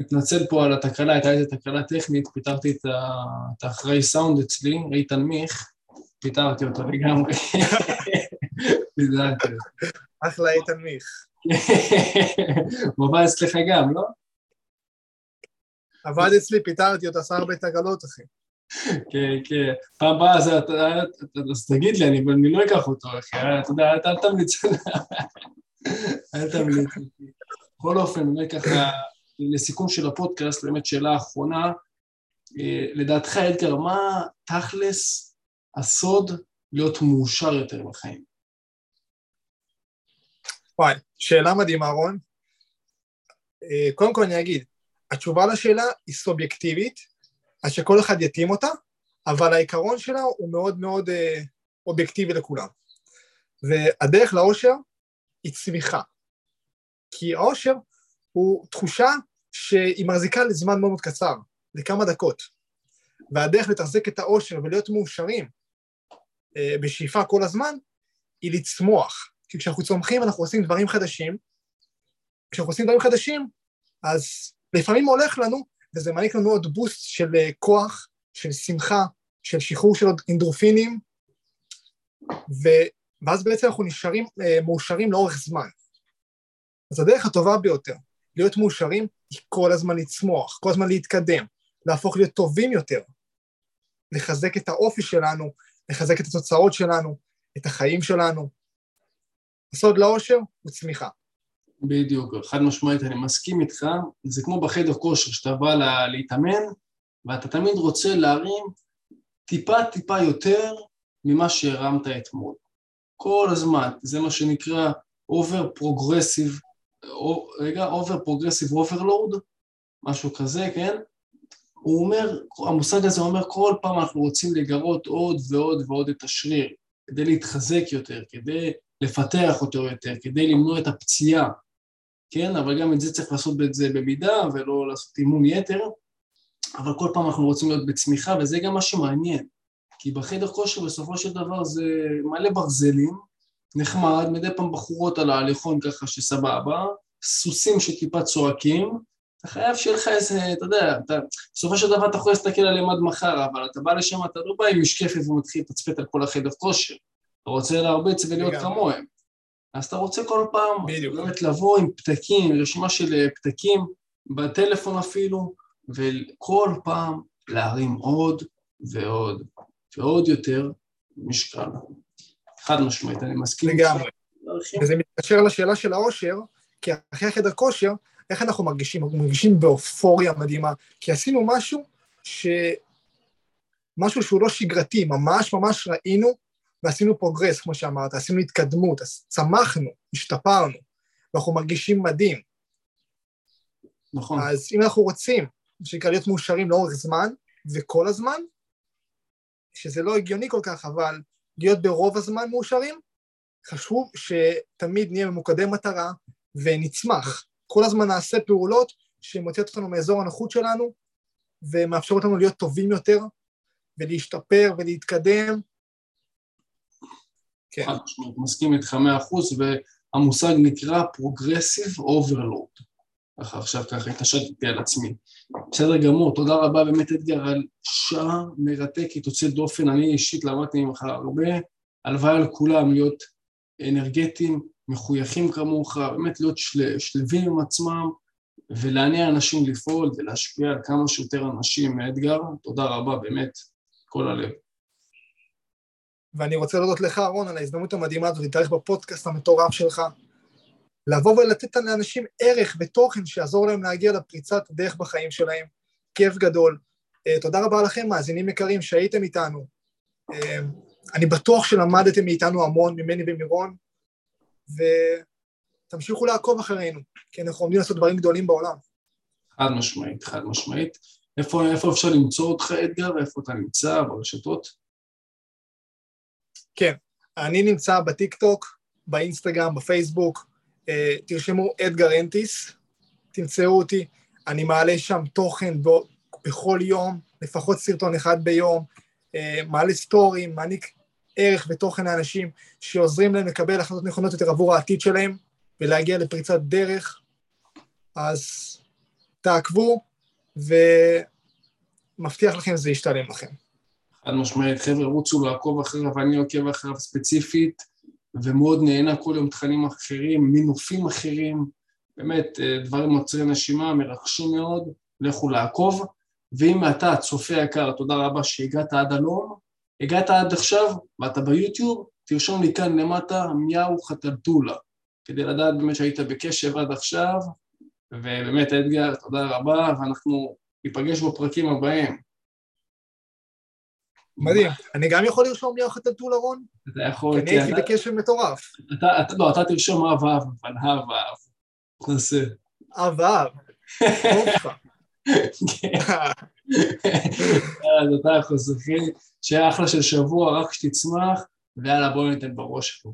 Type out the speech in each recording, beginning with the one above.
מתנצל פה על התקלה, הייתה איזו תקלה טכנית, פיטרתי את האחראי סאונד אצלי, איתן מיך, פיטרתי אותו לגמרי. פיטרתי אותו. אחלה איתן מיך. הוא עבד אצלך גם, לא? עבד אצלי, פיטרתי אותו, עשה הרבה תקלות, אחי. כן, כן. פעם הבאה, אז תגיד לי, אני לא אקח אותו, אחי. אתה יודע, אל תמליץ. אל תמליץ. בכל אופן, באמת ככה, לסיכום של הפודקאסט, באמת שאלה אחרונה. אה, לדעתך, אדגר, מה תכלס הסוד להיות מאושר יותר בחיים? וואי, שאלה מדהימה, רון. אה, קודם כל אני אגיד, התשובה לשאלה היא סובייקטיבית, אז שכל אחד יתאים אותה, אבל העיקרון שלה הוא מאוד מאוד אה, אובייקטיבי לכולם. והדרך לאושר היא צמיחה. כי האושר הוא תחושה שהיא מחזיקה לזמן מאוד מאוד קצר, לכמה דקות. והדרך לתחזק את האושר ולהיות מאושרים אה, בשאיפה כל הזמן, היא לצמוח. כי כשאנחנו צומחים אנחנו עושים דברים חדשים, כשאנחנו עושים דברים חדשים, אז לפעמים הולך לנו, וזה מעניק לנו עוד בוסט של אה, כוח, של שמחה, של שחרור של אינדרופינים, ו... ואז בעצם אנחנו נשארים אה, מאושרים לאורך זמן. אז הדרך הטובה ביותר להיות מאושרים היא כל הזמן לצמוח, כל הזמן להתקדם, להפוך להיות טובים יותר, לחזק את האופי שלנו, לחזק את התוצאות שלנו, את החיים שלנו. הסוד לאושר הוא צמיחה. בדיוק, חד משמעית, אני מסכים איתך, זה כמו בחדר כושר, שאתה בא לה, להתאמן, ואתה תמיד רוצה להרים טיפה טיפה יותר ממה שהרמת אתמול. כל הזמן, זה מה שנקרא over progressive, רגע, over progressive overload, משהו כזה, כן? הוא אומר, המושג הזה אומר, כל פעם אנחנו רוצים לגרות עוד ועוד ועוד את השריר, כדי להתחזק יותר, כדי לפתח אותו יותר, כדי למנוע את הפציעה, כן? אבל גם את זה צריך לעשות את זה במידה ולא לעשות אימון יתר, אבל כל פעם אנחנו רוצים להיות בצמיחה, וזה גם מה שמעניין, כי בחדר כושר בסופו של דבר זה מלא ברזלים, נחמד, מדי פעם בחורות על ההליכון ככה שסבבה, סוסים שטיפה צועקים, אתה חייב שיהיה לך איזה, אתה יודע, אתה, בסופו של דבר אתה יכול להסתכל עליהם עד מחר, אבל אתה בא לשם, אתה לא בא עם משקפת ומתחיל לתצפת על כל החדר כושר, אתה רוצה להרביץ ולהיות כמוהם. אז אתה רוצה כל פעם באמת לבוא עם פתקים, רשימה של אה, פתקים, בטלפון אפילו, וכל פעם להרים עוד ועוד ועוד יותר משקל. חד משמעית, אני מסכים. לגמרי. וזה מתקשר לשאלה של האושר, כי אחרי חדר כושר, איך אנחנו מרגישים? אנחנו מרגישים באופוריה מדהימה, כי עשינו משהו ש... משהו שהוא לא שגרתי, ממש ממש ראינו ועשינו progress, כמו שאמרת, עשינו התקדמות, צמחנו, השתפרנו, ואנחנו מרגישים מדהים. נכון. אז אם אנחנו רוצים, שנקרא להיות מאושרים לאורך זמן, וכל הזמן, שזה לא הגיוני כל כך, אבל להיות ברוב הזמן מאושרים, חשוב שתמיד נהיה ממוקדי מטרה ונצמח. כל הזמן נעשה פעולות שמוציאות אותנו מאזור הנוחות שלנו ומאפשרות לנו להיות טובים יותר ולהשתפר ולהתקדם. כן. מסכים איתך מאה אחוז, והמושג נקרא Progressive Overload. ככה עכשיו ככה התעשתתי על עצמי. בסדר גמור, תודה רבה באמת אתגר על שעה מרתקת, יוצאת דופן, אני אישית למדתי ממך הרבה, הלוואי על כולם להיות אנרגטיים, מחויכים כמוך, באמת להיות של, שלווים עם עצמם ולעניין אנשים לפעול ולהשפיע על כמה שיותר אנשים אתגר, תודה רבה באמת, כל הלב. ואני רוצה להודות לך, אהרון, על ההזדמנות המדהימה הזאת להתארך בפודקאסט המטורף שלך. לבוא ולתת לאנשים ערך ותוכן שיעזור להם להגיע לפריצת דרך בחיים שלהם. כיף גדול. Uh, תודה רבה לכם, מאזינים יקרים, שהייתם איתנו. Uh, אני בטוח שלמדתם מאיתנו המון, ממני ומירון, ותמשיכו לעקוב אחרינו, כי אנחנו עומדים לעשות דברים גדולים בעולם. חד משמעית, חד משמעית. איפה, איפה אפשר למצוא אותך, אדגר, ואיפה אתה נמצא ברשתות? כן, אני נמצא בטיקטוק, באינסטגרם, בפייסבוק, אה, תרשמו אדגר אנטיס, תמצאו אותי, אני מעלה שם תוכן בכל יום, לפחות סרטון אחד ביום, אה, מעלה סטורים, מעניק ערך ותוכן לאנשים שעוזרים להם לקבל החלטות נכונות יותר עבור העתיד שלהם ולהגיע לפריצת דרך, אז תעקבו, ומבטיח לכם שזה ישתלם לכם. חד משמעית, חבר'ה, רוצו לעקוב אחריו, ואני עוקב אחריו ספציפית, ומאוד נהנה כל יום תכנים אחרים, מינופים אחרים, באמת אה, דברים עוצרי נשימה, מרכשיים מאוד, לכו לעקוב. ואם אתה, צופה יקר, תודה רבה שהגעת עד הלום, הגעת עד עכשיו ואתה ביוטיוב, תרשום לי כאן למטה מיהו חתלתולה, כדי לדעת באמת שהיית בקשב עד עכשיו, ובאמת אדגר, תודה רבה, ואנחנו ניפגש בפרקים הבאים. מדהים. אני גם יכול לרשום לי החתלתולה, רון? אתה יכול, כי אני הייתי בקשב מטורף. אתה, אתה, לא, אתה תרשום אב אב, אבל אב אב. נעשה. אב אב. אז אתה יכול זוכר, שיהיה אחלה של שבוע, רק שתצמח, ויאללה בואו ניתן בראש.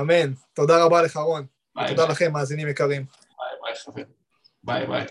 אמן. תודה רבה לך, רון. ביי תודה ביי לכם, מאזינים יקרים. ביי ביי חברים. ביי ביי.